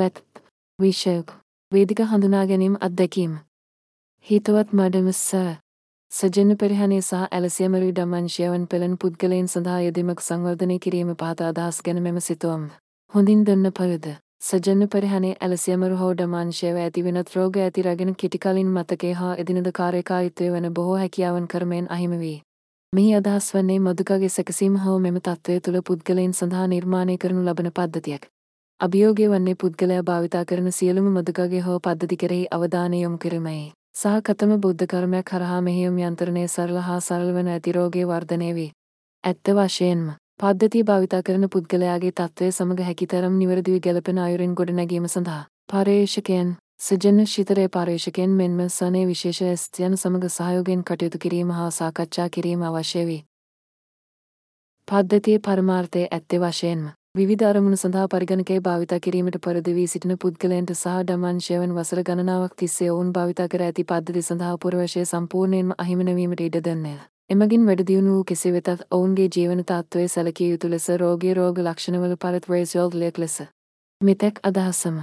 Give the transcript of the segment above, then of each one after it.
වැත් විෂයක වේදික හඳුනා ගැනීම අත්දැකීම. හිතවත් මඩමස සජන පරිහනේ සහ ඇලසියමරි ඩමංශයවන් පෙළන් පුද්ගලයින් සඳහා යෙදීමක් සංවර්ධනය කිරීම පහත අදහස් ගැන මෙම සිතුවම්. හොඳින් දන්න පරිද සජන පරිහනේ ඇලසියමරු හෝ ඩමාංශයව ඇති වෙනත් රෝග ඇති රගෙන කිටිකලින් මතකේ හා එදිනද කාර්යකාරිත්වය වන බොහෝ හැකියාවන් කරමයෙන් අහිම වී. මෙහි අදහස් වන්නේ මදුකගේ සැකසීම හෝ මෙම තත්ත්වය තුළ පුද්ගලයින් සඳහා නිර්මාණය කරනු ලබන පද්ධතියක්. අභියෝගය වන්නේ පුද්ගලයා භාවිතා කරන සියලුම මදුකගේ හෝ පද්ධති කෙරෙහි අවධානය යොමු කිරීමයි. සහ කතම බුද්ධ කර්මයක් හරහා මෙහෙයුම් යන්ත්‍රණය සරල හා සරල වන ඇති රෝගයේ වර්ධනය වේ. ඇත්ත වශයෙන්ම පද්ධතිය භාවිතා කරන පුද්ගලයාගේ තත්ත්වය සමග හැකිතරම් නිවැරදිව ගැලපෙන අයුරින් ගොඩනැගීම සඳහා පර්යේෂකයන් සජන ශිතරය පර්යේෂකයන් මෙන්ම සනේ විශේෂ ස්ත්‍යයන් සමග සහයෝගෙන් කටයුතු කිරීම හා සාකච්ඡා කිරීම අවශ්‍ය වේ. පද්ධතියේ පරමාර්ථය ඇත්තේ වශයෙන්ම විවිධ අරමුණු සඳහා පරිගණකය භාවිතා කිරීමට පරදි වී සිටින පුද්ගලයන්ට සහ ඩමන්ශයවන් වසර ගණනාවක් තිස්සේ ඔවුන් භාවිතා කර ඇති පද්ධති සඳහා පුරවශය සම්පූර්ණයෙන්ම අහිමිනවීමට ඉඩ දෙන්නය. එමගින් වැඩදියුණු වූ කෙසේ වෙතත් ඔවුන්ගේ ජීවන තත්ත්වය සැලකිය යුතු ලෙස රෝගී රෝග ලක්ෂණවල පරත් රේසියෝල් ලෙක් ලෙස. මෙතැක් අදහසම.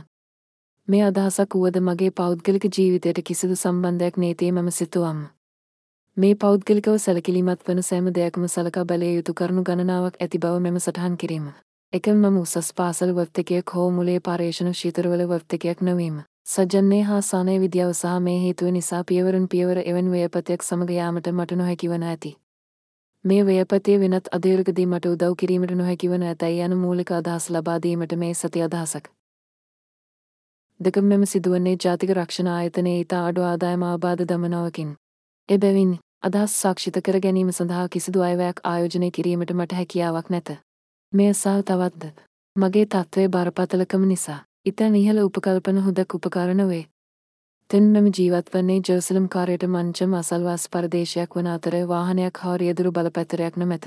මේ අදහසක් වුවද මගේ පෞද්ගලික ජීවිතයට කිසිදු සම්බන්ධයක් නේතේ මම සිතුවම්. මේ පෞද්ගලිකව සැලකිලිමත් වන සෑම දෙයක්ම සලකා බැලිය යුතු කරුණු ගණනාවක් ඇති බව මෙම සටහන් කිරීම. එකම මම උසස් පාසල් වර්තකයක් හෝ මුලේ පර්යේෂණ ශීතරවල වර්තකයක් නොවීම. සජන්නේ හා සානය විද්‍යාව සහ මේ හේතුව නිසා පියවරුන් පියවර එවන් ව්‍යපතයක් සමග යාමට මට නොහැකි වන ඇති. මේ ව්‍යපතය වෙනත් අධීරකදී මට උදව් කිරීමට නොහැකි වන ඇතැයි යන මූලික අදහස් ලබා දීමට මේ සති අදහසක්. දෙකම මෙම සිදුවන්නේ ජාතික රක්ෂණ ආයතනයේ ඊට අඩු ආදායම ආබාධ දමනාවකින්. එබැවින් අදහස් සාක්ෂිත කර ගැනීම සඳහා කිසිදු අයවැයක් ආයෝජනය කිරීමට මට හැකියාවක් නැත. මෙය සහ තවත්ද. මගේ තත්ත්වය බරපතලකම නිසා. ඉතන් ඉහළ උපකල්පන හුදක් උපකාරණ වේ. තෙන් මෙම ජීවත් වන්නේ ජර්සලම් කාරයට මංචම අසල්වාස් පරදේශයක් වන අතර වාහනයක් හා රියදුරු බලපැතරයක් නොමැත.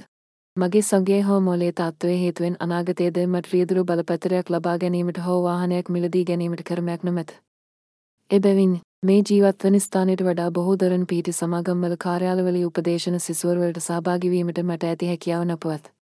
මගේ සගේ හෝ මොලේ තත්ත්වය හේතුවෙන් අනාගතයේද මට රියදුරු බලපැතරයක් ලබා ගැනීමට හෝ වාහනයක් මිලදී ගැනීමට කරමයක් නොමැත. එබැවින් මේ ජීවත්වන ස්ථානයට වඩා බොහෝ දරන් පිහිටි සමාගම්වල කාර්යාලවල උපදේශන සිසුවරුවලට සහභාගිවීමට මට ඇති හැකියාව නපුවත්.